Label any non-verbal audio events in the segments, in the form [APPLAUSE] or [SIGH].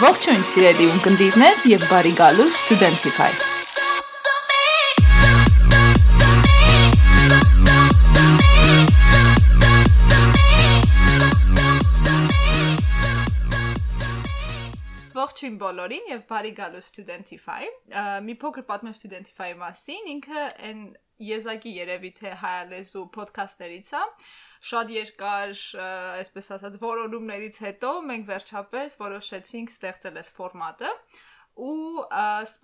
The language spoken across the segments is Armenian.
Ողջույն սիրելի ունկնդիրներ եւ բարի գալու Studentify։ Ողջույն բոլորին եւ բարի գալու Studentify։ Մի փոքր պատմեմ Studentify-ի մասին, ինքը այն եզակի երևի թե հայալեզու ոդքասթներից է, շատ երկար, այսպես ասած, որոնումներից հետո մենք վերջապես որոշեցինք ստեղծել այս ֆորմատը ու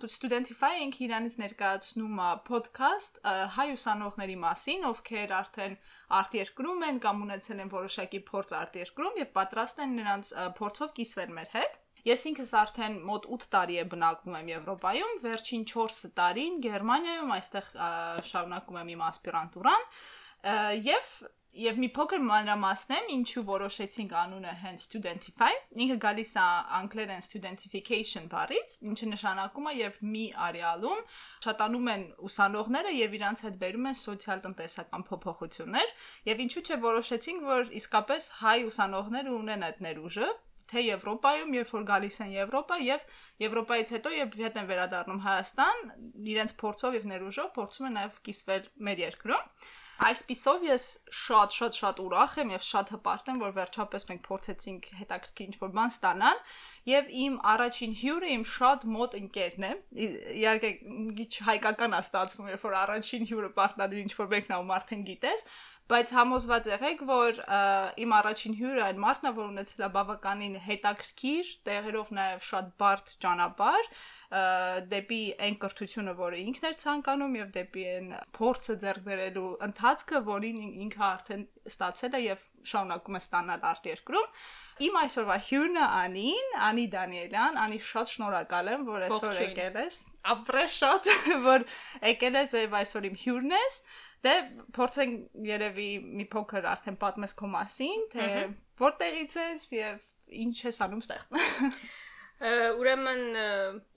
Studentify ինքը իրանից ներկայացնում է ոդքասթ հայ ուսանողների մասին, ովքեր արդեն արտերկրում են կամ ունեցել են որոշակի փորձ արտերկրում եւ պատրաստ են նրանց փորձով կիսվել մեր հետ։ Ես ինքս արդեն մոտ 8 տարի է բնակվում եմ Եվրոպայում, վերջին 4 տարին Գերմանիայում, այստեղ շարունակում եմ իմ ասպիրանտուրան, եւ Եվ մի փոքր մանրամասնեմ, ինչու որոշեցինք անունը հենց Studentify։ Ինքը գալիս է անգլերեն studentification բառից, ինչը նշանակում է, երբ մի արեալում շատանում են ուսանողները եւ իրանց հետ բերում են սոցիալ-տնտեսական փոփոխություններ, եւ ինչու՞ չէ որոշեցինք, որ իսկապես հայ ուսանողները ունեն այդ ներուժը, թե Եվրոպայում, երբ որ գալիս են Եվրոպա եւ Եվրոպայից հետո երբ հետ են վերադառնում Հայաստան, իրենց փորձով եւ ներուժով փորձում են նաեւ կիսվել մեր երկրում։ Այսպիսով ես շատ շատ շատ ուրախ եմ եւ շատ հպարտ եմ, որ վերջապես մենք փորձեցինք հետաքրքիր ինչ-որ բան ստանալ եւ իմ առաջին հյուրը իմ շատ մոտ ընկերն է։ Իհարկե գիչ հայկական է ստացվում, երբ որ առաջին հյուրը պարտադիր ինչ-որ մեկն ու արդեն գիտես, բայց համոզված եղեք, որ իմ առաջին հյուրը այն մարդն է, որ ունեցել է բավականին հետաքրքիր, տեղերով նաև շատ բարդ ճանապարհ դեպի այն կրթությունը, որը ինքն էր ցանկանում եւ դեպի այն փորձը ձեռք բերելու ընթացքը, որին ինքը արդեն ստացել է եւ շարունակում է ստանալ արտերկրում։ Իմ այսօրվա հյուրն է Անին, Անի Դանիելյան, Անի շատ շնորհակալ եմ, որ այսօր եկել ես։ Ապրես շատ, [LAUGHS] որ եկել ես եւ այսօր իմ հյուրն ես։ Դե փորձենք երևի մի փոքր արդեն պատմես քո մասին, թե որտեղից ես եւ ինչ ես անում ստեղ։ Ուրեմն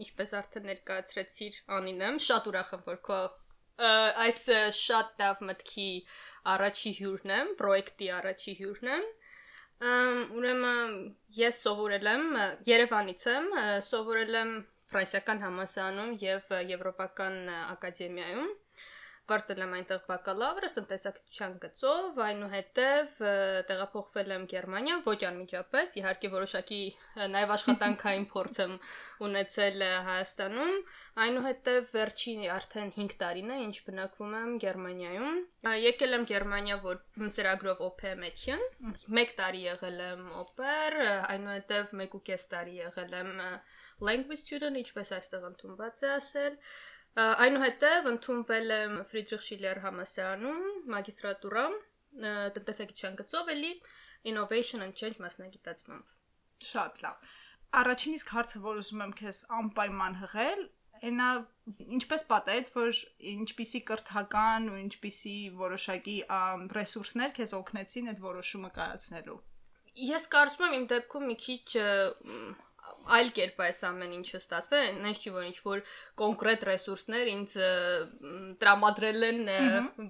ինչպես արդեն ներկայացրեցիր Անինեմ, շատ ուրախ եմ, որ քո այս շատ լավ մտքի առաջի հյուրն եմ, պրոյեկտի առաջի հյուրն եմ։ Ուրեմն ես սովորել եմ Երևանից եմ, սովորել եմ ֆրանսիական համալսարանում եւ եվրոպական ակադեմիայում ավարտել եմ այնտեղ բակալավրս տնտեսագիտության գծով, այնուհետև տեղափոխվել եմ Գերմանիա, ոչ անմիջապես, իհարկե որոշակի նաև աշխատանքային [LAUGHS] փորձ եմ ունեցել Հայաստանում, այնուհետև վերջին արդեն 5 տարին է, ինչ բնակվում եմ Գերմանիայում։ Եկել եմ Գերմանիա, որ ծրագրով OP Mädchen, 1 տարի եղել եմ օպեր, այնուհետև 1.5 տարի եղել եմ language student, ինչպես այստեղ ընդունված է ասել, Այնուհետև ընդունվել եմ Ֆրիդրիխ Շիլեր համալսարանում մագիստրատուրա տնտեսագիտության գծով էլի Innovation and Change մասնագիտացմամբ։ Շատ լավ։ Առաջին իսկ հարցը, որ ուզում եմ քեզ անպայման հղել, այնա ինչպես պատահեց, որ ինչպիսի կրթական ու ինչպիսի որոշակի ռեսուրսներ քեզ օգնեցին այդ որոշումը կայացնելու։ Ես կարծում եմ իմ դեպքում մի քիչ այլ կերպ այս ամեն ինչը ստացվել, այնպես չի որ ինչ որ կոնկրետ ռեսուրսներ ինձ տրամադրել են,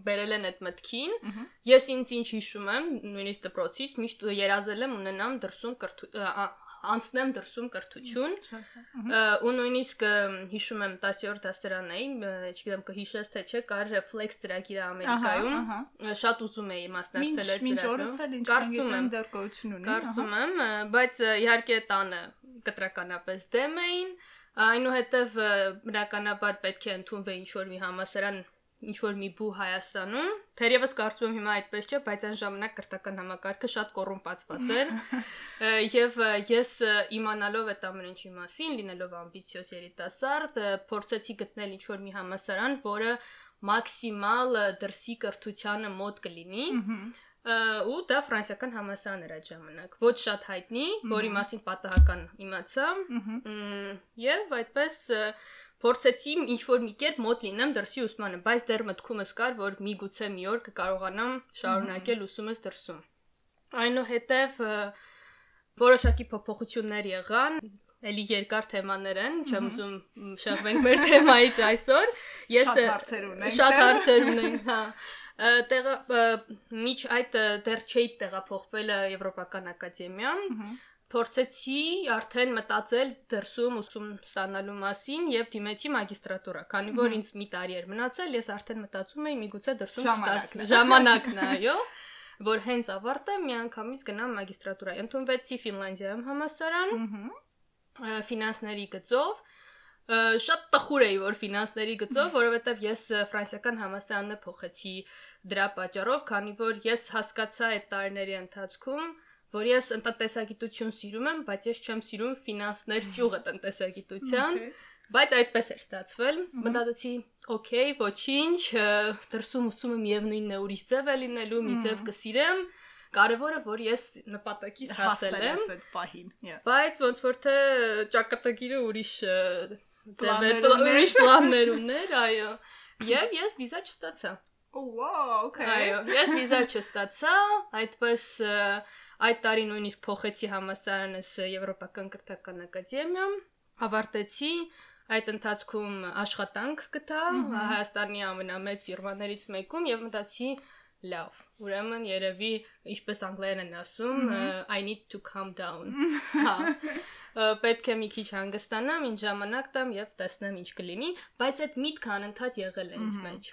բերել են այդ մտքին։ Ես ինձ ինչ հիշում եմ, նույնիսկ դպրոցից միշտ երազել եմ ունենամ դրսում անցնեմ դրսում կրթություն ու նույնիսկ հիշում եմ 10-րդ դասարան էի, չգիտեմ կհիշես թե չէ, կար Reflex ծրագիրը Ամերիկայում։ Շատ ուզում էի մասնակցել այդ ինչ կարծում դեռ գոյություն ունի։ Կարծում եմ, բայց իհարկե տանը կտրականապես դեմ էին, այնուհետև բնականաբար պետք է ընդունվեի ինչ-որ մի համասարան ինչ որ մի բու Հայաստանում, թերևս կարծում եմ հիմա այդպես չէ, բայց այն ժամանակ կրթական համակարգը շատ կոռումպացված էր։ [LAUGHS] Եվ ես իմանալով այդ ամեն ինչի մասին, լինելով ամբիցիոզ երիտասարդ, փորձեցի գտնել ինչ որ մի համասարան, որը մաքսիմալ դրսի կրթությանը մոտ կլինի ու դա ֆրանսիական համալսարան էր այդ ժամանակ ոչ շատ հայտնի որի մասին պատահական իմացա եւ այդպես փորձեցի ինչ որ մի կերպ մոտ լինեմ դրսի ուսմանը բայց դեռ մտքումս կար որ միգուցե մի օր կկարողանամ շարունակել ուսումս դրսում այնուհետև որոշակի փոփոխություններ եղան Էլի երկար թեմաներ են, չեմ ուզում շեղվենք մեր թեմայից այսօր։ Ես շատ հարցեր ունենք։ Շատ հարցեր ունենք, հա տեղը միջ այդ դեռ չէի տեղափոխվել Եվրոպական ակադեմիա փորձեցի արդեն մտածել դրսում ուսում ստանալու մասին եւ դիմեցի մագիստրատուրա, քանի որ ինձ մի տարի էր մնացել, ես արդեն մտածում էի միգուցե դրսում ստացնեմ ժամանակն է, [LAUGHS] այո, որ հենց ավարտեմ միանգամից գնամ մագիստրատուրա։ Ընդունվեցի Ֆինլանդիայում համասարան, ֆինանսների գծով շատ տխուր էի որ ֆինանսների գծով, որովհետև ես ֆրանսիական համալսարանը փոխեցի դրա պատճառով, քանի որ ես հասկացա այդ տարիների ընթացքում, որ ես տնտեսագիտություն սիրում եմ, բայց ես չեմ սիրում ֆինանսներ ճյուղը տնտեսագիտության, բայց այդպես էր ստացվել։ Մտածեցի, օքեյ, ոչինչ, դրսում ուսումը միևնույնն է, ուրիշ ձև է լինելու, մի ձև կսիրեմ։ Կարևորը որ ես նպատակից հասել եմ, այդ պահին։. Բայց ոնց որ թե ճակատագիրը ուրիշ ձև է, ուրիշ պլաններ ուներ, այո։ Եվ ես վիզա չստացա։ Oh wow, okay։ Այո, ես վիզա չստացա, այդպես այդ տարի նույնիսկ փոխեցի համասարանս Եվրոպական կրթական ակադեմիա, ավարտեցի այդ ընթացքում աշխատանք գտա Հայաստանի ամենամեծ ֆիրմաներից մեկում եւ մտածի լավ ուրեմն երևի ինչպես անգլերեն են ասում I need to calm down հա պետք է մի քիչ հանգստանամ ինչ ժամանակ տամ եւ տեսնեմ ինչ կլինի բայց այդ միտքը անընդհատ եղել է ինձ մեջ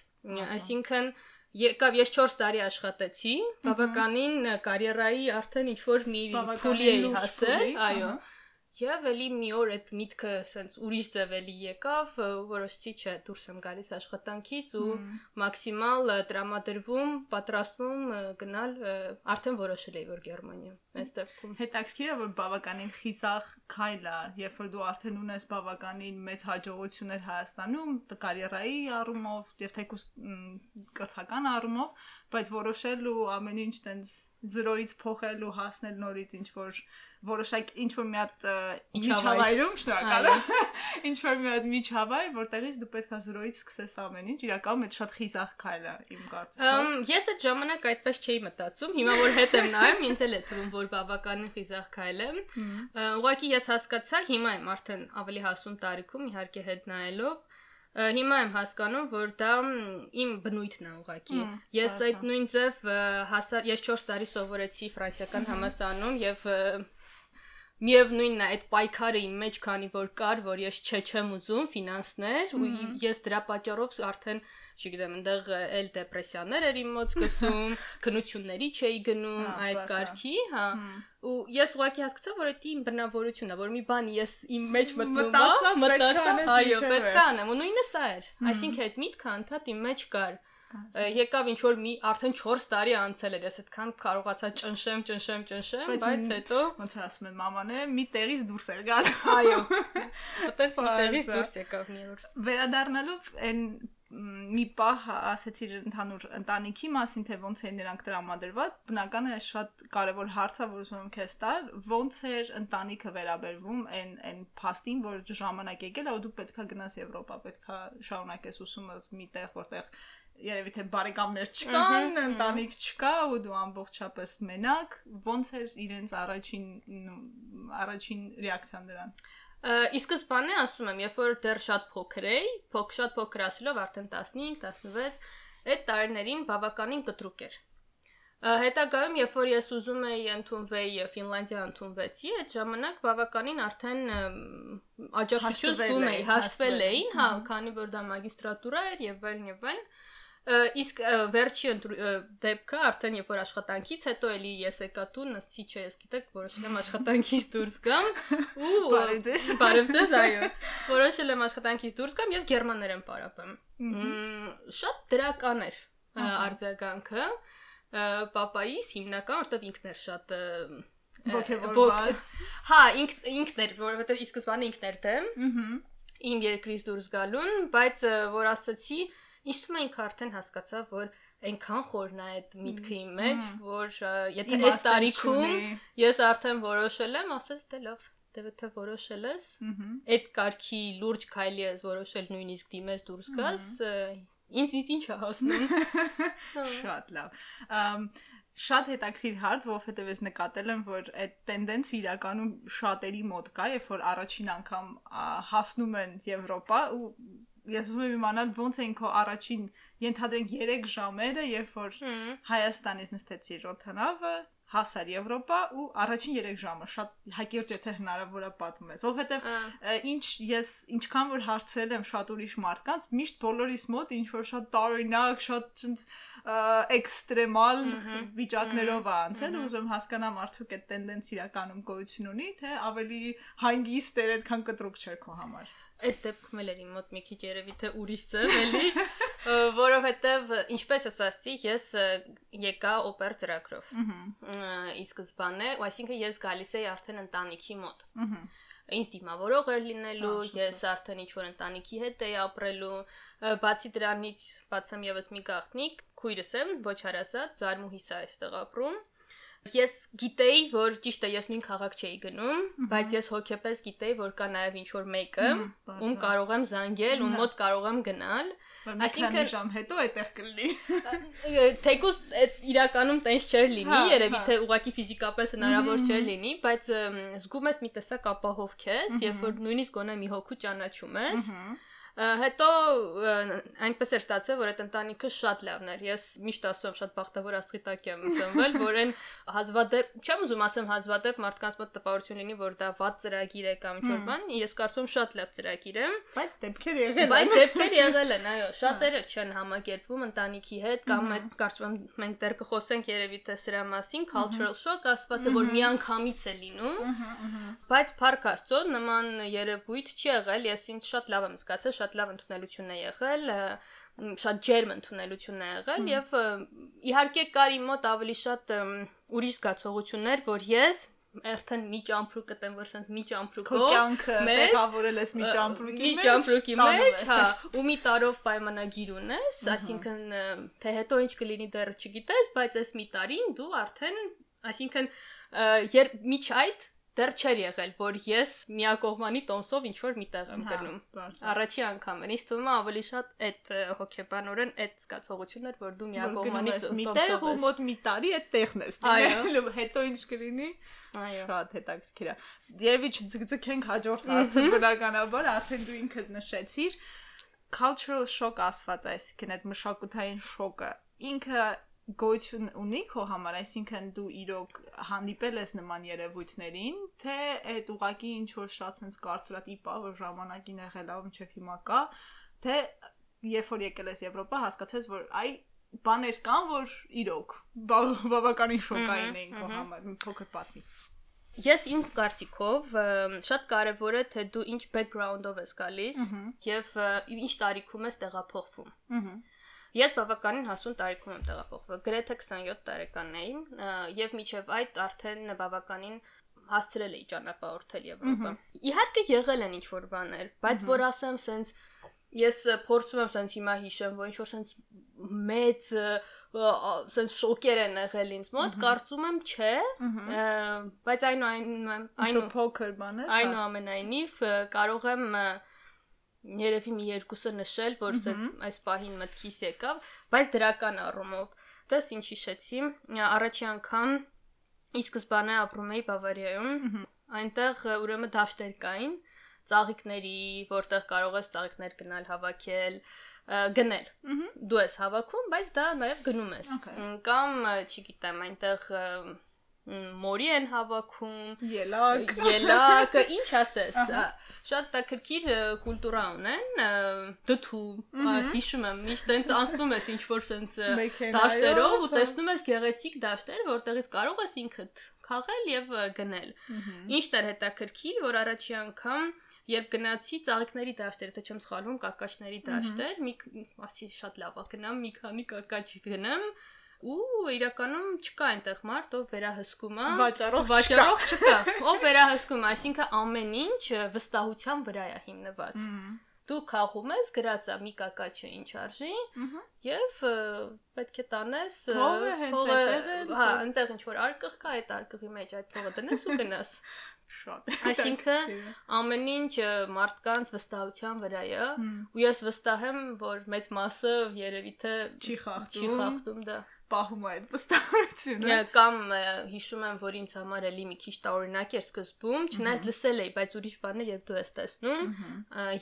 այսինքն եկավ ես 4 տարի աշխատեցի բավականին կարիերայի արդեն ինչ որ մի փուլի էի հասել այո ահա։ Եվ էլի մի օր այդ միտքը սենց ուրիշ ձև էլի եկավ, որոշեցի չէ, դուրս եմ գալիս աշխատանքից ու մաքսիմալ տրամադրվում, պատրաստվում գնալ, արդեն որոշել էի որ Գերմանիա։ Այս դեպքում։ Հետաքրքիր է որ բավականին խիզախ քայլ է, երբ որ դու արդեն ունես բավականին մեծ հաջողություններ Հայաստանում, կարիերայի առումով եւ թեկուս կրթական առումով, բայց որոշել ու ամեն ինչ տենց զրոյից փոխել ու հասնել նորից ինչ որ որոշակ ինչ որ մի հատ միջավայրում, շնորհակալ եմ։ Ինչ որ մի հատ միջավայր, որտեղից դու պետք է զրոյից սկսես ամեն ինչ, իրականում այդ շատ խիզախ քայլ է իմ կարծիքով։ ես այդ ժամանակ այդպես չէի մտածում։ Հիմա որ հետ եմ նայում, ինձ էլ է թվում, որ բավականին խիզախ քայլ Ա, Ուղղակի ես հասկացա, հիմա եմ արդեն ավելի հասուն տարիքում, իհարկե հետ նայելով, հիմա եմ հասկանում, որ դա իմ բնույթն է ուղղակի։ Ես այդ նույն ձև հասա ես 4 տարի սովորեցի ֆրանսիական համալսարանում եւ Միևնույնն է, այդ պայքարը իմ մեջ քանի որ կար, որ ես չէ չեմ ուզում ֆինանսներ ու ես դրա պատճառով արդեն, չգիտեմ, այնտեղ էլ դեպրեսիաներ էր իմ մոտ սկսում, [LAUGHS] քնությունների չէի գնում Հա, այդ կարգի, հա։ Ու ես ուղղակի հասկացա, որ դա իմ բնավորությունն է, որ մի բան ես իմ մեջ մտնում եմ, մտածա, այո, պետք է անեմ, ու նույնը սա էր։ Այսինքն այդ միտքը անդադ իմ մեջ կար։ Եկավ ինչ որ մի արդեն 4 տարի անցել էր, ես այդքան կարողացա ճնշեմ, ճնշեմ, ճնշեմ, Բայց հետո Ոնց որ ասում են մամաները, մի տեղից դուրս էր գալ։ Այո։ [LAUGHS] Այդտենց մի տեղից դուրս եկավ մի օր։ Վերադառնալով այն մի պահ ասացիր ընդհանուր ընտանիքի մասին, թե ոնց էին նրանք տրամադրված, բնական է շատ կարևոր հարց է, որ ուզում եմ քեզ տալ, ոնց էր ընտանիքը վերաբերվում այն այն փաստին, որ ժամանակ եկել է, ու դու պետքա գնաս Եվրոպա, պետքա շարունակես ուսումը միտեղ, որտեղ երևի թե բարեկամներ չկան, ընտանիք չկա ու դու ամբողջապես մենակ, ոնց էր իրենց առաջին առաջին ռեակցիան դրան։ Ի սկզբանե ասում եմ, երբ որ դեռ շատ փոքր էի, փոք շատ փոքր ասելով արդեն 15, 16, այդ տարիներին բավականին կտրուկ էր։ Հետագայում, երբ որ ես ուզում էի ընդունվեի Ֆինլանդիա ընդունվեցի, այդ ժամանակ բավականին արդեն աջակցություն զգում էի, հաշտվել էին, հա, քանի որ դա մագիստրատուրա էր եւ այլն եւ այլն։ Իսկ վերջի դեպքը արդեն երբ որ աշխատանքից հետո էլի ես եկա տուն, ասի չէ, ես գիտեք, որոշել եմ աշխատանքից դուրս գամ ու [LAUGHS] Բարև ձեզ։ [LAUGHS] Բարև ձեզ, այո։ Որոշել եմ աշխատանքից դուրս գամ եւ գերմաներեն պարապեմ։ Շատ դրական էր արձագանքը պապայիս հիմնական, որտեվ ինքն էր շատ Ոգևորված։ Հա, ինքն ինքն էր, որովհետեւ ի սկզբանե ինքն էր դեմ իմ երկրից դուրս գալուն, բայց որ ասացի, է ինքը արդեն հասկացավ, որ այնքան խորն է այդ միտքը իմ մեջ, որ եթե այս տարիքում ես արդեն որոշել եմ, ասես դե լավ, դե եթե որոշել ես, այդ կարգի լուրջ քայլի ես որոշել նույնիսկ դիմես դուրս գաս, ինձ ինձ ինչ է հասնում։ [LAUGHS] Շատ լավ։ Ամ շատ հետաքրիր հարց, որովհետև ես նկատել եմ, որ այդ տենդենսը իրականում շատերի մոտ կա, երբ որ առաջին անգամ հասնում են Եվրոպա ու ես ուզում եմ իմանալ ոնց էին քո առաջին ենթադրենք 3 ժամերը, երբ որ Հայաստանից նստեցի Ռոթանավը, հասար Եվրոպա ու առաջին 3 ժամը շատ հակիրճ եթե հնարավոր է պատմում ես, որովհետև ինչ ես ինչքան որ հարցրել եմ շատ ուրիշ մարդկանց, միշտ բոլորիս մոտ ինչ որ շատ տարօրինակ, շատ ցած էքստրեմալ վիճակներով է անցել ու ուզում հասկանամ արդյոք այդ տենդենս իրականում գոյություն ունի, թե ավելի հանգիստ էր այդքան կտրուկ չէր քո համար։ Այս դեպքում էլ էր իմ մոտ մի քիչ երևի թե ուրիշ ձև էլի, [LAUGHS] որովհետև ինչպես ես ասացի, ես եկա օպեր ծրագրով։ Ի սկզբանե, այսինքն ես գալիս էի արդեն ընտանիքի մոտ։ Ինձ դիմավորող էր լինելու, ես արդեն ինչ որ ընտանիքի հետ էի ապրելու, բացի դրանից բացեմ եւս մի գաղտնիք, քույրս եմ, ոչ հարազատ, Զարմուհիս է այստեղ ապրում։ Ես գիտեի, որ ճիշտ է, ես նույն քաղաք չէի գնում, բայց ես հոգեպես գիտեի, որ կա նաև ինչ որ մեկը, ում կարող եմ զանգել, ում մոտ կարող եմ գնալ։ Այսինքն- ժամ հետո այդտեղ կլինի։ Թեկուզ իրականում տենց չէր լինի, Հա, երևի հա։ թե ուղակի ֆիզիկապես հնարավոր չէր լինի, բայց զգում ես մի տեսակ ապահով քեզ, երբ որ նույնիսկ գոնե մի հոգու ճանաչում ես։ Ա, Հետո այնպես էր ստացվել, որ այդ ընտանիքը շատ լավն էր։ Ես միշտ ասում եմ շատ բախտավոր աստղիտակ եմ ծնվել, որ այն հազվադեպ, չեմ ուզում ասեմ հազվադեպ մարդկանց մոտ տպավորություն լինի, որ դա վատ ծրագիր է կամ ինչ-որ բան, ես կարծում եմ շատ լավ ծրագիր է։ Բայց դեպքեր եղել Բայց են։ դեպքեր եղել են, այո, շատերը չեն համակերպվում ընտանիքի հետ կամ այդ կարծում եմ մենք դեռ կխոսենք երևի թե սրա մասին, cultural shock ասված է, որ միանգամից է լինում։ Բայց Փարք Աստծո նման երևույթ չի եղել, ես ինձ շատ լավ եմ զգացել, շատ լավ ընդունելություն է եղել, շատ ջերմ ընդունելություն է եղել եւ իհարկե կար իմ մոտ ավելի շատ ուրիշ զգացողություններ, որ ես արդեն մի ճամփրուկ կտեմ, որ sense մի Քո ճամփրուկով կյանքը մեծ, տեղավորել ես մի ճամփրուկի մի մեջ։ ճամփրուկի տանում մեջ, հա, ու մի տարով պայմանագիր ունես, այսինքն թե հետո ինչ կլինի դեռ չգիտես, բայց այս մի տարին դու արդեն, այսինքն երբ միջ այդ դեռ չէր եղել, որ ես միակողմանի տոմսով ինչ որ միտեղ եմ Հա, գնում։ Առաջի անգամ էր, ինձ թվում է ավելի շատ այդ հոգեբանորեն այդ զգացողությունն էր, որ դու միակողմանի ես տոմսով մի տեղ ու մոտ մի տարի այդ տեղն ես դիմելու հետո ինչ կլինի Այո։ շատ հետաքրքիր է երևի չձգձգենք հաջորդ հարցը բնականաբար արդեն դու ինքդ նշեցիր cultural shock ասված այսինքն այդ մշակութային շոկը ինքը գոյություն ունի քո համար, այսինքն դու իրոք հանդիպել ես նման երևույթներին, թե այդ ուղակի ինչ որ շատ sense կարծրատիպ է, որ ժամանակին եղել է, ինչեվ հիմա կա, թե երբ որ եկել ես Եվրոպա, հասկացես, որ այ բաներ կան, որ իրոք բա- բավականին շոկային էին քո համար, մի փոքր պատմի։ Ես իմ կարծիքով շատ կարևոր է թե դու ինչ background-ով ես գալիս եւ ինչ տարիքում ես տեղափոխվում։ Ես բավականին հասուն տարիքում եմ տեղափոխվել, գրեթե 27 տարեկան էի եւ միջև այդ արդեն բավականին հասցրել էի ճանապարհորդել Եվրոպա։ Իհարկե եղել են ինչ որ բաներ, բայց որ ասեմ սենց ես փորձում եմ սենց հիմա հիշեմ, որ ինչ որ սենց մեծ սենց շոկեր են եղել ինձ մոտ, կարծում եմ չէ, բայց այնուայն Այնու այնու փոքր բաներ։ հա։ Այնուամենայնիվ ը, կարող եմ ը, երևի մի երկուսը նշել, որ սենց այս պահին մտքիս եկավ, բայց դրական առումով։ Դες ինչ հիշեցի, առաջի անգամ ի սկզբանե ապրում էի Բավարիայում։ Այնտեղ ուրեմն դաշտեր կային, ծաղիկների, որտեղ կարող ես ծաղիկներ գնալ հավաքել, գնել։ Դու ես հավաքում, բայց դա նաև գնում ես։ Կամ, չգիտեմ, այնտեղ մորի են հավաքում, Ելակ։ Ելակը [LAUGHS] ինչ ասես շատ տակրքիր կուլտուրա ունեն ա, հիշում եմ միշտ տենց անցնում ես ինչ որ սենց դաշտերով ու հա։ տեսնում ես գեղեցիկ դաշտեր որտեղից կարող ես ինքդ քաղել եւ գնել ինչն էր հետաքրքիր որ առաջի անգամ Երբ գնացի ծաղիկների դաշտեր, թե չեմ սխալվում, կակաչների դաշտեր, մի ասի շատ լավ է, գնամ մի քանի կակաչ գնամ ու իրականում չկա այնտեղ մարդ, ով վերահսկում է Վաճառող վաճառող չկա, [LAUGHS] ով վերահսկում, այսինքն ամեն ինչ վստահության վրա է հիմնված։ Դու քաղում ես, գրած է մի կակաչը ինչ արժի, եւ պետք է տանես Փողը հա, այնտեղ ինչ որ արկղ կա, այդ արկղի մեջ այդ փողը դնես ու գնաս։ [LAUGHS] Շատ։ Այսինքն ամեն ինչ մարդկանց վստահության վրա է, ու ես վստահ եմ, որ մեծ մասը երևի թե Չի չի խախտում, խախտում դա։ պահում է այդ վստահությունը։ Ա, Կամ հիշում եմ, որ ինձ համար էլի մի քիչ տարօրինակ էր սկզբում, չնայած լսել էի, բայց ուրիշ բան է, երբ դու ես տեսնում,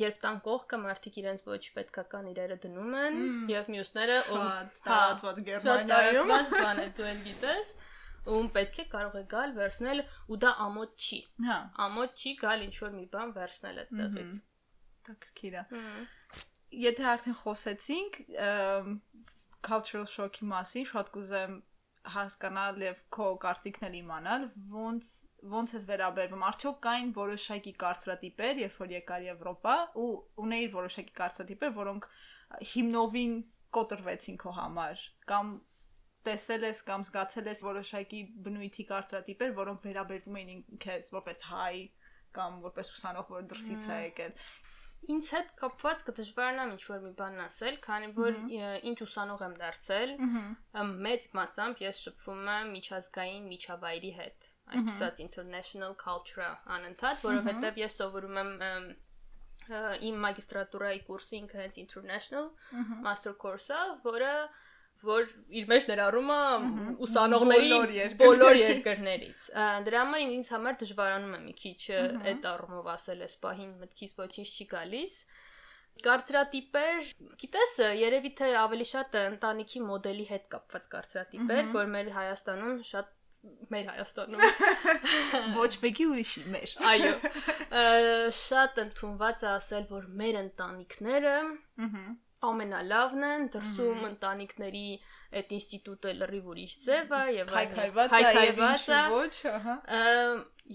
երբ տան կողքը մարդիկ իրենց ոչ պետքական իրերը դնում են, եւ մյուսները հա, շատ Գերմանիայում։ տարածված բան է, դու էլ գիտես։ ում պետք է կարող է գալ վերցնել ու դա ամոթ չի։ Հա, Ամոթ չի գալ ինչ որ մի բան վերցնել այդտեղից։ դա քրքիր է։ Եթե արդեն խոսեցինք cultural shock-ի մասին, շատ կուզեմ հասկանալ եւ քո կարծիքն էլ իմանալ, ոնց ոնց ես վերաբերվում։ Արդյոք կային որոշակի կարծրատիպեր, երբ որ եկար Եվրոպա ու ունեիր որոշակի կարծրատիպեր, որոնք հիմնովին կոտրվեցին քո համար կամ տեսել ես կամ զգացել ես որոշակի բնույթի կարծրատիպեր, որոնք վերաբերվում էին քեզ որպես հայ կամ որպես ուսանող, որ դրսից է եկել։ Ինձ հետ կապված կդժվարանամ ինչ որ մի բան ասել, քանի որ ինչ ուսանող եմ դարձել, մեծ մասամբ ես շփվում եմ միջազգային միջավայրի հետ, այսպես international culture անընդհատ, որովհետև ես սովորում եմ իմ մագիստրատուրայի կուրսը ինքը հենց international master course-ը, որը որ իր մեջ ներառում է ուսանողների Բոլոր երկրներից։ Դրա համար ինձ համար դժվարանում է մի քիչ այդ առումով ասել էս պահին մտքից ոչինչ չի գալիս։ Կարծրատիպեր, գիտես, երևի թե ավելի շատ ընտանիքի մոդելի հետ կապված կարծրատիպեր, որ մեր Հայաստանում շատ մեր Հայաստանում [LAUGHS] Ոչ մեկի ուրիշի մեր։ Այո։ Շատ ընդունված է ասել, որ մեր ընտանիքները ամենալավն են, դրսում ընտանիքների այդ ինստիտուտը լրիվ ուրիշ ձև է եւ Քայքայված է ոչ, ահա։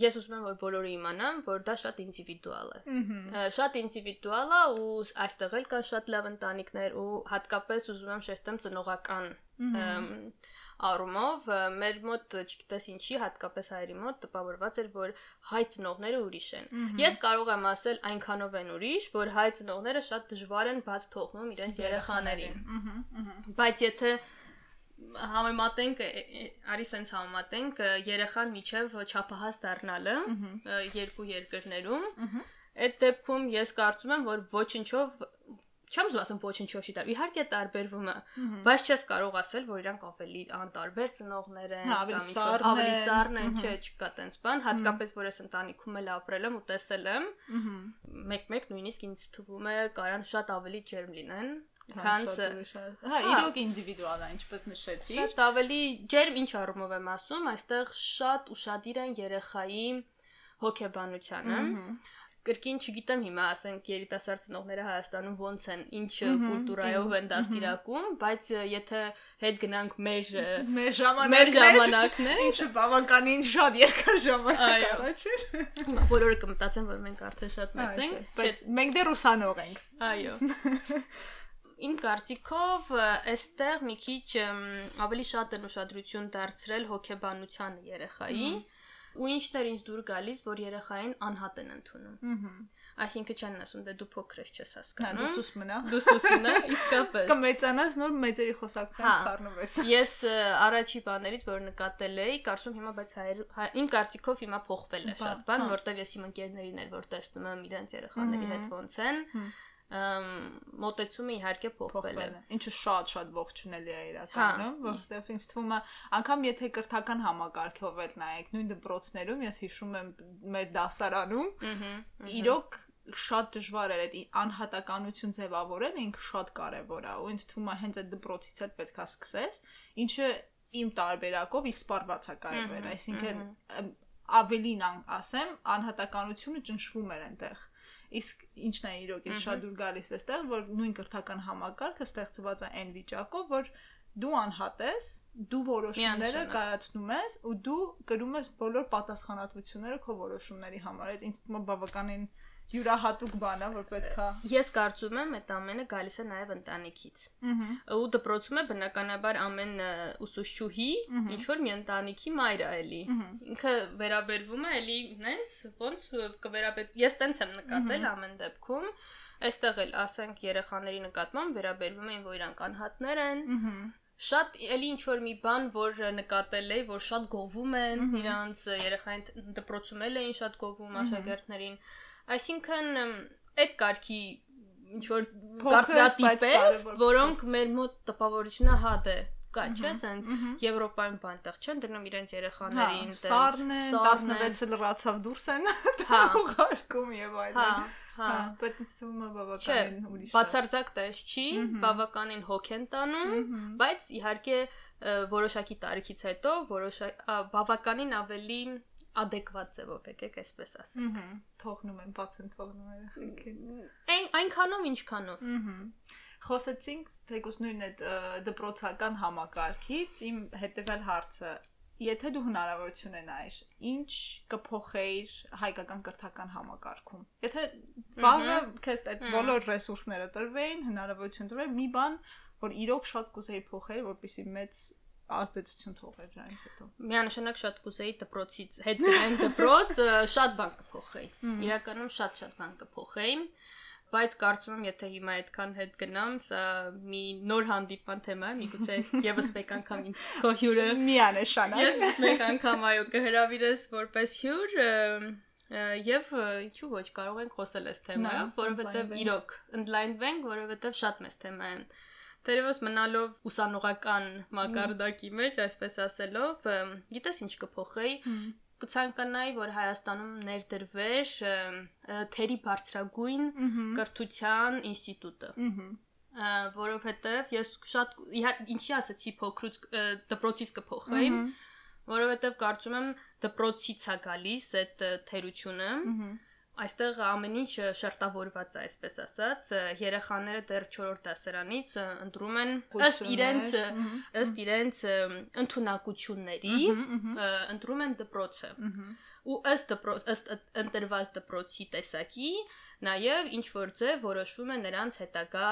Ես ուզում եմ որ բոլորը իմանան, որ դա շատ ինդիվիդուալ է։ Շատ ինդիվիդուալ է ու այստեղ էլ կան շատ լավ ընտանիքներ ու հատկապես ուզում եմ շեշտեմ ծնողական առումով մեր մոտ չգիտես ինչի հատկապես հայերի մոտ տպավորված էր որ հայ ծնողները ուրիշ են։ Ես կարող եմ ասել այնքանով են ուրիշ, որ հայ ծնողները շատ դժվար են բաց թողնում իրենց երեխաներին։ Բայց եթե համեմատենք արի սենց համեմատենք երեխան միջև չափահաս դառնալը երկու երկրներում այդ դեպքում ես կարծում եմ որ ոչնչով չեմ զու ասեմ ոչինչով չի տար։ Իհարկե տարբերվում է, բայց չես կարող ասել, որ իրանք ավելի անտարբեր ծնողներ են, հա, ավելի սառն են, չէ, չկա տենց բան, հատկապես որ ես ընտանիքում էլ ապրել եմ ու տեսել եմ։ Մեկ-մեկ նույնիսկ ինձ թվում է կարան շատ ավելի ջերմ լինեն, հա, քանս հա, հա իրոք ինդիվիդուալ է ինչպես նշեցի շատ ավելի ջերմ ինչ առումով եմ ասում այստեղ շատ ուրախadir են երեխայի հոգեբանությանը Կրկին չգիտեմ հիմա, ասենք երիտասարդ ծնողները Հայաստանում ոնց են, ինչ կուլտուրայով են դաստիարակում, բայց եթե հետ գնանք մեր Մեր ժամանակներ։ Ինչը բավականին շատ երկար ժամանակ առաջ էր։ բոլորը կմտածեն, որ մենք արդեն շատ մեծ ենք, բայց մենք դեռ ուսանող ենք։ Այո։ [LAUGHS] Իմ կարծիքով այստեղ մի քիչ ավելի շատ են ուշադրություն դարձրել հոգեբանությանը երեխայի ու ինչն էր ինձ դուր գալիս, որ երեխային անհատ են ընդունում։ Այսինքն չեն ասում, դե դու փոքր ես չես Հա, հասկանում։ դու սուս մնա։ Դու սուսն է, իսկապես։ Կմեծանաս նոր մեծերի խոսակցության Հա։ խառնվես։ Ես առաջի բաներից, որ նկատել էի, կարծում հիմա բայց իմ կարծիքով հիմա փոխվել է շատ բան, հա։ որտեվ ես իմ ընկերներին էլ որ տեսնում եմ իրենց երեխաների հետ ոնց են, մոտեցումը իհարկե փոխվել է։ Ինչը շատ-շատ ողջունելի է իրականում, Հա, որովհետև ինձ թվում է, անգամ եթե կրթական համակարգով էլ նայեք, նույն դպրոցներում, ես հիշում եմ մեր դասարանում, իրոք շատ դժվար էր այդ անհատականություն ձևավորել, ինքը շատ կարևոր է, ու ինձ թվում է հենց այդ դպրոցից էլ պետքա սկսես, ինչը իմ տարբերակով իսպարված է կարևոր, այսինքն ավելին ասեմ, անհատականությունը ճնշվում էր այնտեղ։ Իսկ ինչն է իրոք ինձ շատ դուր գալիս այստեղ, որ նույն կրթական համակարգը ստեղծված է այն վիճակով, որ դու անհատ ես, դու որոշումները կայացնում ես ու դու կրում ես բոլոր պատասխանատվությունները քո որոշումների համար։ Այդ ինձ թվում է բավականին յուրահատուկ բան է, որ պետքա Ես կարծում եմ, այդ ամենը գալիս է նաև ընտանիքից։ Ու դպրոցում է բնականաբար ամեն ուսուցչուհի ինչ որ մի ընտանիքի մայր է էլի։ Ինքը վերաբերվում է էլի նենց ոնց կվերաբեր Ես տենց եմ նկատել ամեն դեպքում։ Այստեղ էլ ասենք երեխաների նկատմամբ վերաբերվում են, որ իրանք անհատներ են։ Շատ էլի ինչ որ մի բան, որ նկատել էի, որ շատ գովում են իրանց երեխային դպրոցում էլ էին շատ գովում աշակերտներին։ Այսինքն այդ կարգի ինչ որ կարծրատիպեր, կարևոր որոնք մեր մոտ տպավորությունը հատ է կա, չէ՞, սենց Եվրոպայում բանտեղ չեն դնում իրենց հա, երեխաներին, սառն են, սառն են, 16-ը լրացավ դուրս են Հա, [LAUGHS] ուղարկում եւ հա, այլն։ հա։ Հա, բայց է Չէ, բավականին ուրիշ։ է։ բացարձակ տես չի, բավականին հոգ են տանում, բայց իհարկե որոշակի տարիքից հետո որոշակ ա, բավականին ավելի adekvat ձևով եկեք այսպես ասեմ։ Ահա, թողնում են, բաց են թողնում Այն այնքանով ինչքանով։ Ահա։ Խոսեցինք թեկուս նույն այդ դպրոցական համակարգից իմ հետեւյալ հարցը Եթե դու հնարավորություն ունենայիր, ինչ կփոխեիր հայկական կրթական համակարգում։ Եթե վաղը քեզ այդ բոլոր ռեսուրսները տրվեին, հնարավորություն տրվեր մի բան, որ իրոք շատ կուզեի փոխել, որպեսզի մեծ ազդեցություն թողեր դրանից հետո։ Միանշանակ շատ կուզեի դպրոցից հետ գնալ դպրոց, շատ բան կփոխեի։ Իրականում շատ-շատ բան կփոխեի բայց կարծում եմ եթե հիմա այդքան հետ գնամ, սա մի նոր հանդիպան թեմա է, միգուցե եւս մեկ անգամ ինձ քո հյուրը Միանշանակ։ Ես մեկ անգամ այո կհրավիրես որպես հյուր եւ ինչու ոչ կարող ենք խոսել այս թեմայով, որովհետեւ իրոք ընդլայնվենք, որովհետեւ շատ մեծ թեմա է։ Տերևս մնալով ուսանողական մակարդակի մեջ, այսպես ասելով, գիտես ինչ կփոխեի, կցանկանայի, որ Հայաստանում ներդրվեր թերի բարձրագույն կրթության ինստիտուտը Ահա։ որովհետև ես շատ ինչի ասացի փոքրուց դպրոցից կփոխեի որովհետև կարծում եմ դպրոցից է գալիս այդ թերությունը այստեղ ամեն ինչ շերտավորված է այսպես ասած երեխաները դեռ 4-րդ դասարանից ընտրում են ըստ իրենց ըստ իրենց ը, ընդունակությունների ը, ընտրում են դպրոցը ու ըստ դպրոց ըստ ընտրված դպրոցի տեսակի նաև ինչ որ ձև որոշվում է նրանց հետագա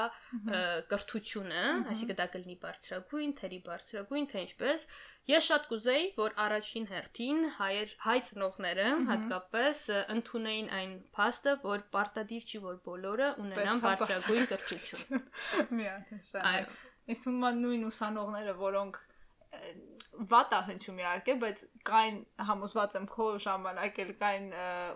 կրթությունը, այսինքն դա կլինի բարձրագույն, թերի բարձրագույն, թե ինչպես։ Ես շատ կուզեի, որ առաջին հերթին հայեր հայ ծնողները հատկապես ընդունեին այն փաստը, որ պարտադիր չի, որ բոլորը ունենան բարձրագույն կրթություն։ [LAUGHS] Միանշանակ։ Այո։ Ինձ թվում է նույն ուսանողները, որոնք վատ է հնչում իհարկե, բայց կային համոզված եմ քո ժամանակ էլ կային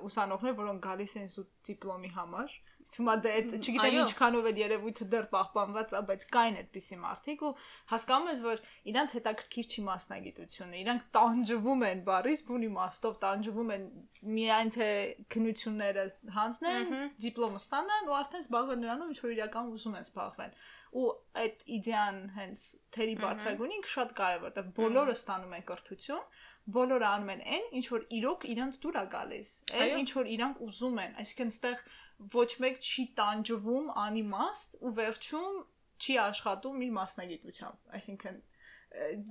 ուսանողներ, որոնք գալիս են զուտ դիպլոմի համար։ Է դա այդ չգիտեմ ինչքանով այդ երևույթը դեռ պահպանված է, բայց կային այդպիսի մարդիկ ու հասկանում ես, որ իրանց հետաքրքիր չի մասնագիտությունը։ Իրանք տանջվում են բարիս բուն իմաստով, տանջվում են միայն թե քնությունները հանձնեն, դիպլոմը ստանան ու արդեն զբաղվեն նրանով, ինչ որ իրական ուզում են զբաղվեն ու այդ իդեան հենց թերի բարձրագույնը ինքը շատ կարևոր է, բոլորը ստանում են կրթություն, բոլորը անում են այն, ինչ որ իրոք իրանց դուր է գալիս, այն ինչ որ իրանք ուզում են, այսինքն այստեղ ոչ մեկ չի տանջվում անիմաստ ու վերջում չի աշխատում իր մասնագիտությամբ, այսինքն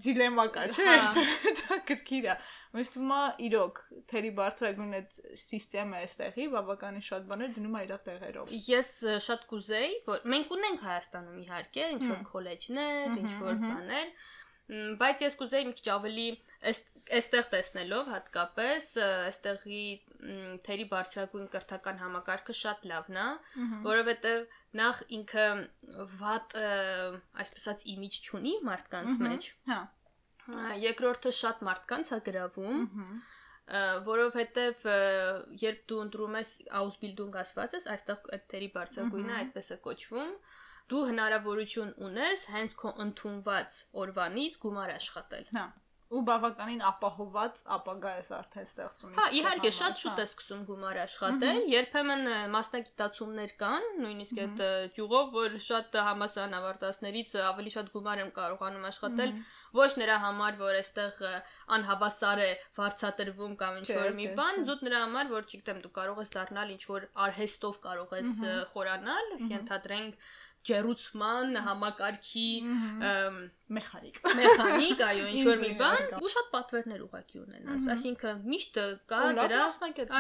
դիլեմա կա, չէ՞, Հա։ այստեղ [LAUGHS] դա կրկիր է։ Մենք թվում է իրոք թերի բարձրագույն այդ համակարգը այստեղի բավականին շատ բաներ դնում է իր տեղերով։ Ես շատ կուզեի, որ մենք ունենք Հայաստանում իհարկե ինչ որ քոլեջներ, ինչ որ բաներ, բայց ես կուզեի մի քիչ ավելի այս- այստեղ տեսնելով հատկապես այստեղի թերի բարձրագույն կրթական համակարգը շատ լավն է, որովհետև նախ ինքը վատ ը, այսպես ասած իմիջ չունի մարդկանց մեջ։ Հա։ Երկրորդը շատ մարդկանց է գրավում, որովհետև երբ դու ընտրում ես Ausbildung ասված ես, այստեղ այդ թերի բարձրագույնը այդպես է կոչվում, դու հնարավորություն ունես հենց քո ընդունված օրվանից գումար աշխատել։ Հա։ Ու բավականին ապահոված ապագա ես արդեն ստեղծում։ Հա, իհարկե, շատ շուտ հա։ է սկսում գումար աշխատել։ Երբեմն մասնագիտացումներ կան, նույնիսկ այդ ճյուղով, որ շատ համասարան ավարտածներից ավելի շատ գումար եմ կարողանում աշխատել, ոչ նրա համար, որ այստեղ անհավասար է վարձատրվում կամ ինչ որ մի բան, զուտ նրա համար, որ չգիտեմ, դու կարող ես դառնալ ինչ որ արհեստով կարող ես խորանալ, ենթադրենք ջերուցման համակարգի մեխանիկ։ մեխանիկ, այո, [LAUGHS] ինչ որ մի բան, ու շատ պատվերներ ուղակի ունենաս։ Այսինքն միշտ կա լավ դրա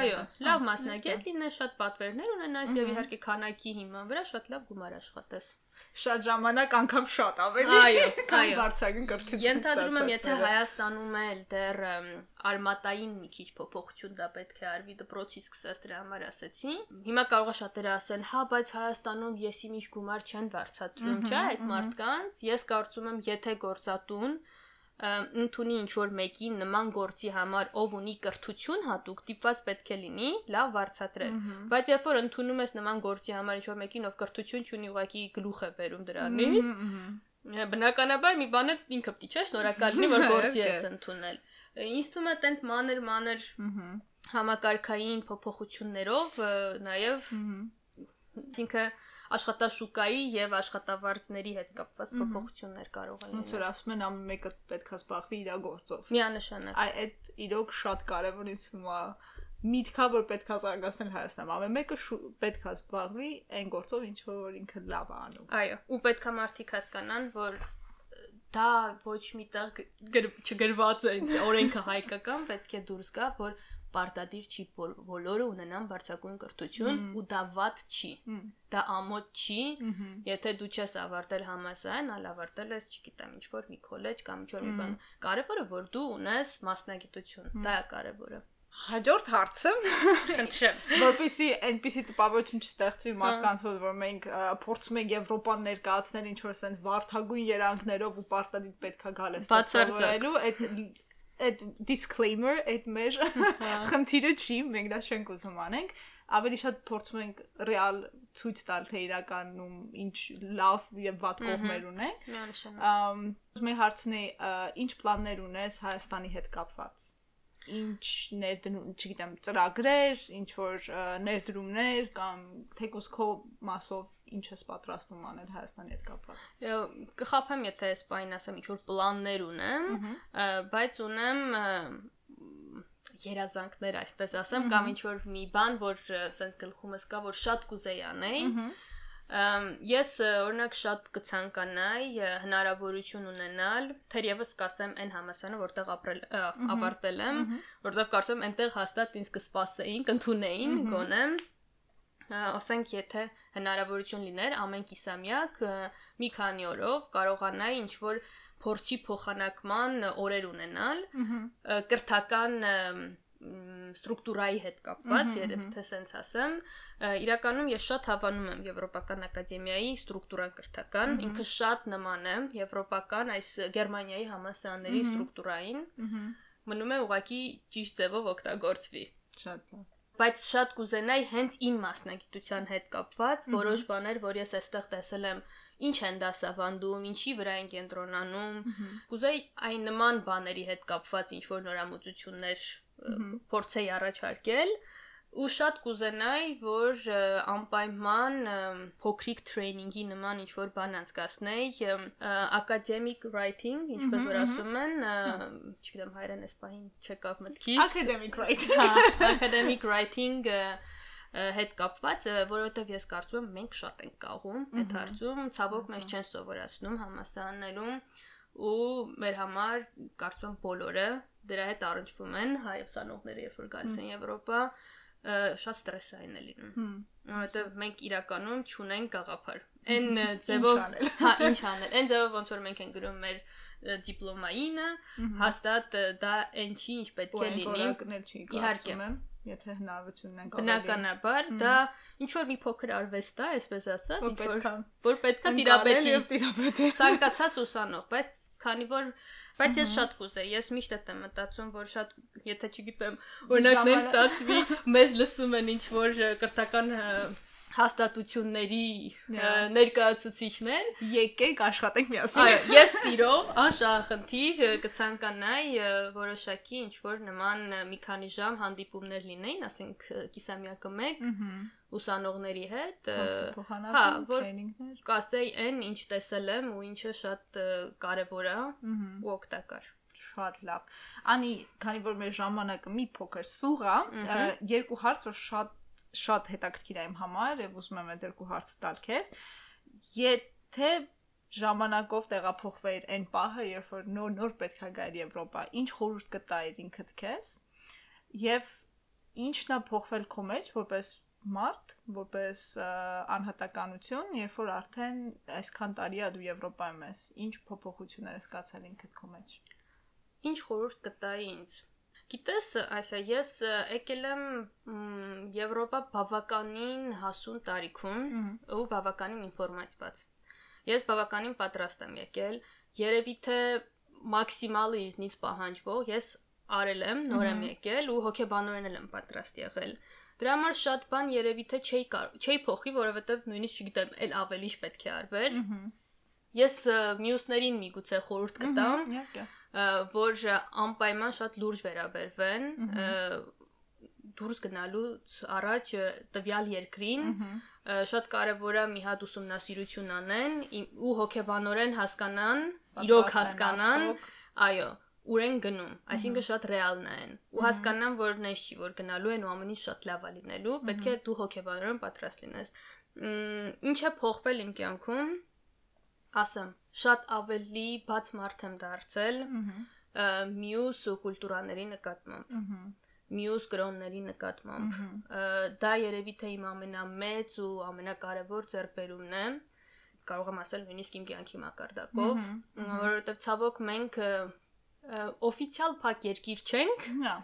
Այո, լինես, հա, լավ մասնագետ լինես, շատ պատվերներ ունենաս եւ իհարկե քանակի հիման վրա շատ լավ գումար աշխատես։ Շատ ժամանակ անգամ շատ ավելի։ Այո, [LAUGHS] այո։ բարձրագույն կրթություն։ Ենթադրում եմ, եթե Հայաստանում էլ դեռ արմատային մի քիչ փոփոխություն դա պետք է արվի դպրոցից սկսած դրա համար ասեցի։ Հիմա կարող է շատերը ասեն, հա, բայց Հայաստանում եսի ինչ գումար չեն վարձատրում, չէ՞, այդ մարդկանց։ Ես կարծում եմ, եթե գործատուն ընդունի ինչ որ մեկի նման գործի համար ով ունի կրթություն հատուկ դիպված պետք է լինի լավ վարձատրել բայց երբ որ ընդունում ես նման գործի համար ինչ որ մեկին ով կրթություն չունի ուղակի գլուխ է բերում դրանից Բնականաբար մի բանը ինքը պիտի չէ շնորհակալ լինի որ գործի ես ընդունել։ Ա, Ինձ թվում է տենց մանր մանր համակարգային փոփոխություններով նաև ինքը աշխատաշուկայի եւ աշխատավարձների հետ կապված փոփոխություններ կարող են Ոնց որ ասում են ամեն մեկը պետքա զբաղվի իր գործով։ Միանշանակ։ Այ այդ իրոք շատ կարևոր ինձ է միտքա որ պետքա զարգացնել Հայաստանում։ Ամեն մեկը պետքա զբաղվի այն գործով, ինչ որ ինքը լավ է անում։ Այո, ու պետքա մարդիկ հասկանան, որ դա ոչ միտեղ չգրված է օրենքը հայկական, պետք է դուրս գա, որ պարտադիր չի բոլորը ունենան բարձակույն կրթություն ու դա ված չի։ Դա ամոթ չի, եթե դու չես ավարտել համասարան, այլ ավարտել ես, չգիտեմ, ինչ որ մի քոլեջ կամ ինչ որ մի բան։ Կարևորը որ դու ունես մասնագիտություն, դա է կարևորը։ Հաջորդ հարցը խնդրեմ [LAUGHS] որպեսի այնպեսի տպավորություն չստեղծվի մարդկանց որ որ մենք փորձում ենք Եվրոպան ներկայացնել ինչ որ sense վարթագույն երանգներով ու պարտադիր պետքա գալ է ստացվելու այդ այդ disclaimer այդ մեր [LAUGHS] խնդիրը չի մենք դա չենք ուզում անենք ավելի շատ փորձում ենք ռեալ ցույց տալ թե իրականում ինչ լավ եւ վատ կողմեր ունենք։ Ամ մեր հարցն է ինչ պլաններ ունես Հայաստանի հետ կապված ինչ ներդրում, չգիտեմ, ծրագրեր, ինչ որ ներդրումներ կամ թեկուս քո մասով ինչ ես պատրաստվում անել Հայաստանի հետ կապված։ Կխափեմ, եթե այս բանին ասեմ, ինչ որ պլաններ ունեմ, բայց ունեմ երազանքներ, այսպես ասեմ, կամ ինչ որ մի բան, որ սենց գլխումս կա, որ շատ կուզեի անեի, Ես օրինակ շատ կցանկանայի հնարավորություն ունենալ, թերևս կասեմ այն համասարանը, որտեղ ապրել ավարտել եմ, որտեղ կարծում եմ այնտեղ հաստատ ինձ կսպասեին, կընդունեին գոնե ասենք եթե հնարավորություն լիներ ամեն կիսամյակ մի քանի օրով կարողանայի ինչ որ փորձի փոխանակման օրեր ունենալ կրթական ստրուկտուրայի հետ կապված, երբ թե սենց ասեմ, իրականում ես շատ հավանում եմ Եվրոպական ակադեմիայի ստրուկտուրան կրթական, ինքը շատ նման է Եվրոպական այս Գերմանիայի համասարանների ստրուկտուրային։ Մնում է ուղակի ճիշտ ձևով օգտագործվի։ Շատ լավ բայց շատ կուզենայի հենց իմ մասնագիտության հետ կապված որոշ բաներ, որ ես այստեղ տեսել եմ, ինչ են դասավանդում, ինչի վրա են կենտրոնանում։ Կուզեի այն նման բաների հետ կապված ինչ որ նորամուծություններ փորձեի առաջարկել ու շատ կուզենայի, որ անպայման փոքրիկ տրեյնինգի նման ինչ որ բան անցկացնեի, academic writing, ինչպես որ ասում են, չգիտեմ հայերեն էսպանին չեկավ մտքից։ Academic writing։ Հա, academic writing հետ կապված, որովհետև ես կարծում եմ մենք շատ ենք կաղում այդ հարցում, ցավոք մեզ չեն սովորացնում համասարաններում ու մեր համար կարծում եմ բոլորը դրա հետ առնչվում են հայ ուսանողները, երբ որ գալիս են Եվրոպա, շատ ստրեսային է լինում։ Որովհետև մենք իրականում չունենք գաղափար։ Այն ձևով, հա, ինչ անել։ Այն ձևով ոնց որ մենք ենք գրում մեր դիպլոմայինը, հաստատ դա այն չի, ինչ պետք է լինի։ Իհարկե եթե հնարավորությունն են կարելի։ Բնականաբար դա ինչ որ մի փոքր արվեստ է, այսպես ասած, ինչ որ որ պետքա տիրապետի։ Ցանկացած ուսանող, բայց քանի որ Բայց ես շատ կուզեի, ես միշտ եմ մտածում, որ շատ, եթե չգիտեմ, օրինակ նեն ստացվի, մեզ լսում են ինչ որ կրթական հաստատությունների ներկայացուցիչներ եկեք աշխատենք միասին այո ես սիրով անշահախնդիր կցանկանայի որոշակի ինչ որ նման մի քանի ժամ հանդիպումներ լինեին ասենք կիսամյակը մեկ ուսանողների հետ հա որ կասեի այն ինչ տեսել եմ ու ինչը շատ կարևոր է ու օգտակար շատ լավ անի քանի որ մեր ժամանակը մի փոքր սուղ է երկու հարց որ շատ շատ հետաքրքիր է իմ համար եւ ուզում եմ այդ երկու հարցը տալ քեզ. Եթե ժամանակով տեղափոխվեիր այն պահը երբ որ նոր նոր պետք է գար Եվրոպա ինչ խորհուրդ կտայիր ինքդ քեզ եւ ինչն է փոխվել քո մեջ որպես մարդ, որպես անհատականություն, երբ որ արդեն այսքան տարի է դու Եվրոպայում ես, ինչ փոփոխություններ ես զգացել ինքդ քո մեջ։ Ինչ խորհուրդ կտայի ինձ։ Գիտես, այսա ես եկել եմ Եվրոպա բավականին հասուն տարիքում ու բավականին ինֆորմացված։ Ես բավականին պատրաստ եմ եկել, երևի թե մաքսիմալը ինձնից պահանջվող ես արել եմ, նոր եմ եկել ու հոգեբանորեն եմ պատրաստ եղել։ Դրա համար շատ բան երևի թե չէի չէի փոխի, որովհետև նույնիսկ չգիտեմ, ել ավելի ինչ պետք է արվեր։ Ես մյուսներին միգուցե խորհուրդ կտամ։ Իհարկե որ անպայման շատ լուրջ վերաբերվեն դուրս գնալուց առաջ տվյալ երկրին շատ կարևոր է մի հատ ուսումնասիրություն անեն ու հոգեբանորեն հասկանան, իրոք են հասկանան, այո, ուր են գնում, այսինքն շատ ռեալ նայեն ու հասկանան, որ նես չի, որ գնալու են ու ամեն ինչ շատ լավ է լինելու, պետք է դու հոգեբանորեն պատրաստ լինես։ Ինչ է փոխվել իմ կյանքում, ասեմ, շատ ավելի բաց մարդ եմ դարձել մյուս կուլտուրաների նկատմամբ մյուս կրոնների նկատմամբ դա երևի թե իմ ամենամեծ ու ամենակարևոր ձեռբերումն է կարող եմ ասել նույնիսկ իմ կյանքի մակարդակով որովհետև ցավոք մենք օֆիցիալ փակ երկիր չենք Հա։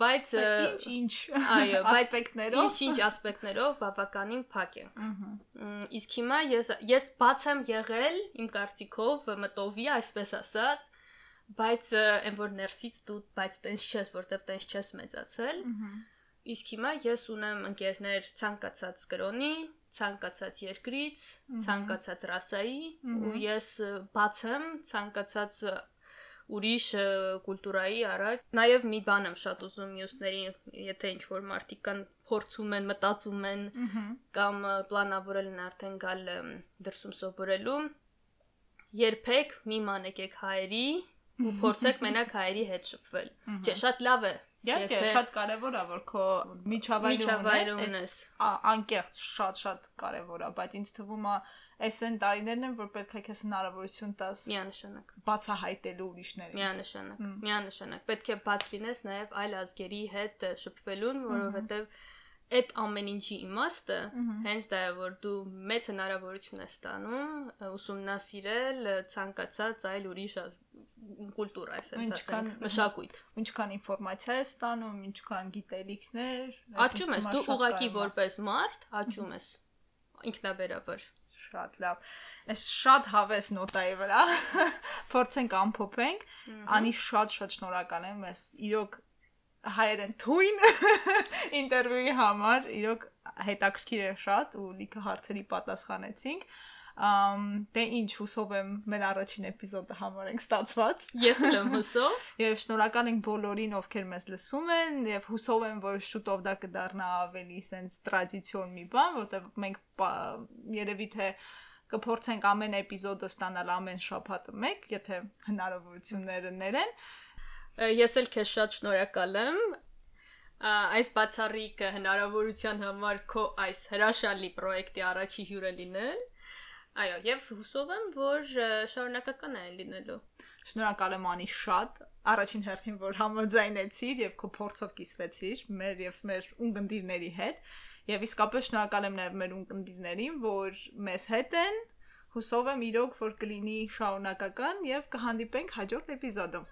բայց ը, Բայց ինչ ինչ այո [LAUGHS] ասպեկտներով? ինչ-ինչ ասպեկտներով բավականին փակ Մ, իսկ հիմա ես ես բաց եմ եղել իմ կարծիքով մտովի այսպես ասած բայց այն որ ներսից դու բայց տենց չես որտեվ տենց չես մեծացել իսկ հիմա ես ունեմ ընկերներ ցանկացած կրոնի ցանկացած երկրից ցանկացած ռասայի ու ես բաց եմ ցանկացած ուրիշ կուլտուրայի առաջ նաև մի բան եմ շատ ուզում մյուսներին եթե ինչ որ մարդիկ կան փորձում են մտածում են կամ պլանավորել են արդեն գալ դրսում սովորելու երբեք մի մանեկեք հայերի ու փորձեք [LAUGHS] մենակ հայերի հետ շփվել չէ շատ լավ է Իհարկե, շատ կարևոր է, որ քո միջավայրը ունես, անկեղծ շատ-շատ կարևոր է, բայց ինձ թվում է այս այն տարիներն են, որ պետք է քեզ հնարավորություն տաս միանշանակ բացահայտելու ուրիշներին։ Միանշանակ, միանշանակ։ Պետք է բաց լինես նաև այլ ազգերի հետ շփվելուն, որովհետև այդ ամեն ինչի իմաստը հենց դա է, որ դու մեծ հնարավորություն ես ստանում ուսումնասիրել ցանկացած այլ ուրիշ կուլտուրա, այսպես ասենք, մշակույթ։ Ինչքան ինֆորմացիա ես ստանում, ինչքան գիտելիքներ, Աճում ես, դու ուղակի որպես մարդ աճում ես ինքնաբերաբար։ Շատ լավ։ Այս շատ հավես նոտայի վրա [LAUGHS] փորձենք ամփոփենք։ Անի շատ-շատ շնորհակալ եմ ես իրոք հայերեն թույն [LAUGHS] [LAUGHS] ինտերվյուի համար, իրոք հետաքրքիր էր շատ ու լիքը հարցերի պատասխանեցինք։ Ամ դե ինչ հուսով եմ մեր առաջին էպիզոդը համարենք ստացված։ Ես էլ եմ հուսով։ [LAUGHS] Եվ շնորհակալ ենք բոլորին, ովքեր մեզ լսում են, եւ հուսով եմ, որ շուտով դա կդառնա ավելի sense տրադիցիոն մի բան, որտեղ մենք երևի թե կփորձենք ամեն էպիզոդը ստանալ ամեն շաբաթը մեկ, եթե հնարավորությունները ներեն։ Ես էլ քեզ շատ շնորհակալ եմ այս բացառիկ հնարավորության համար քո այս հրաշալի պրոյեկտի առաջի հյուրը լինել։ Այո, եւ հուսով եմ, որ շարունակական է լինելու։ Շնորհակալ եմ անի շատ։ Առաջին հերթին, որ համաձայնեցիր եւ քո փորձով կիսվեցիր մեր եւ մեր ունկնդիրների հետ։ Եվ իսկապես շնորհակալ եմ նաեւ մեր ունկնդիրներին, որ մեզ հետ են։ Հուսով եմ իրոք, որ կլինի շարունակական եւ կհանդիպենք հաջորդ էպիզոդում։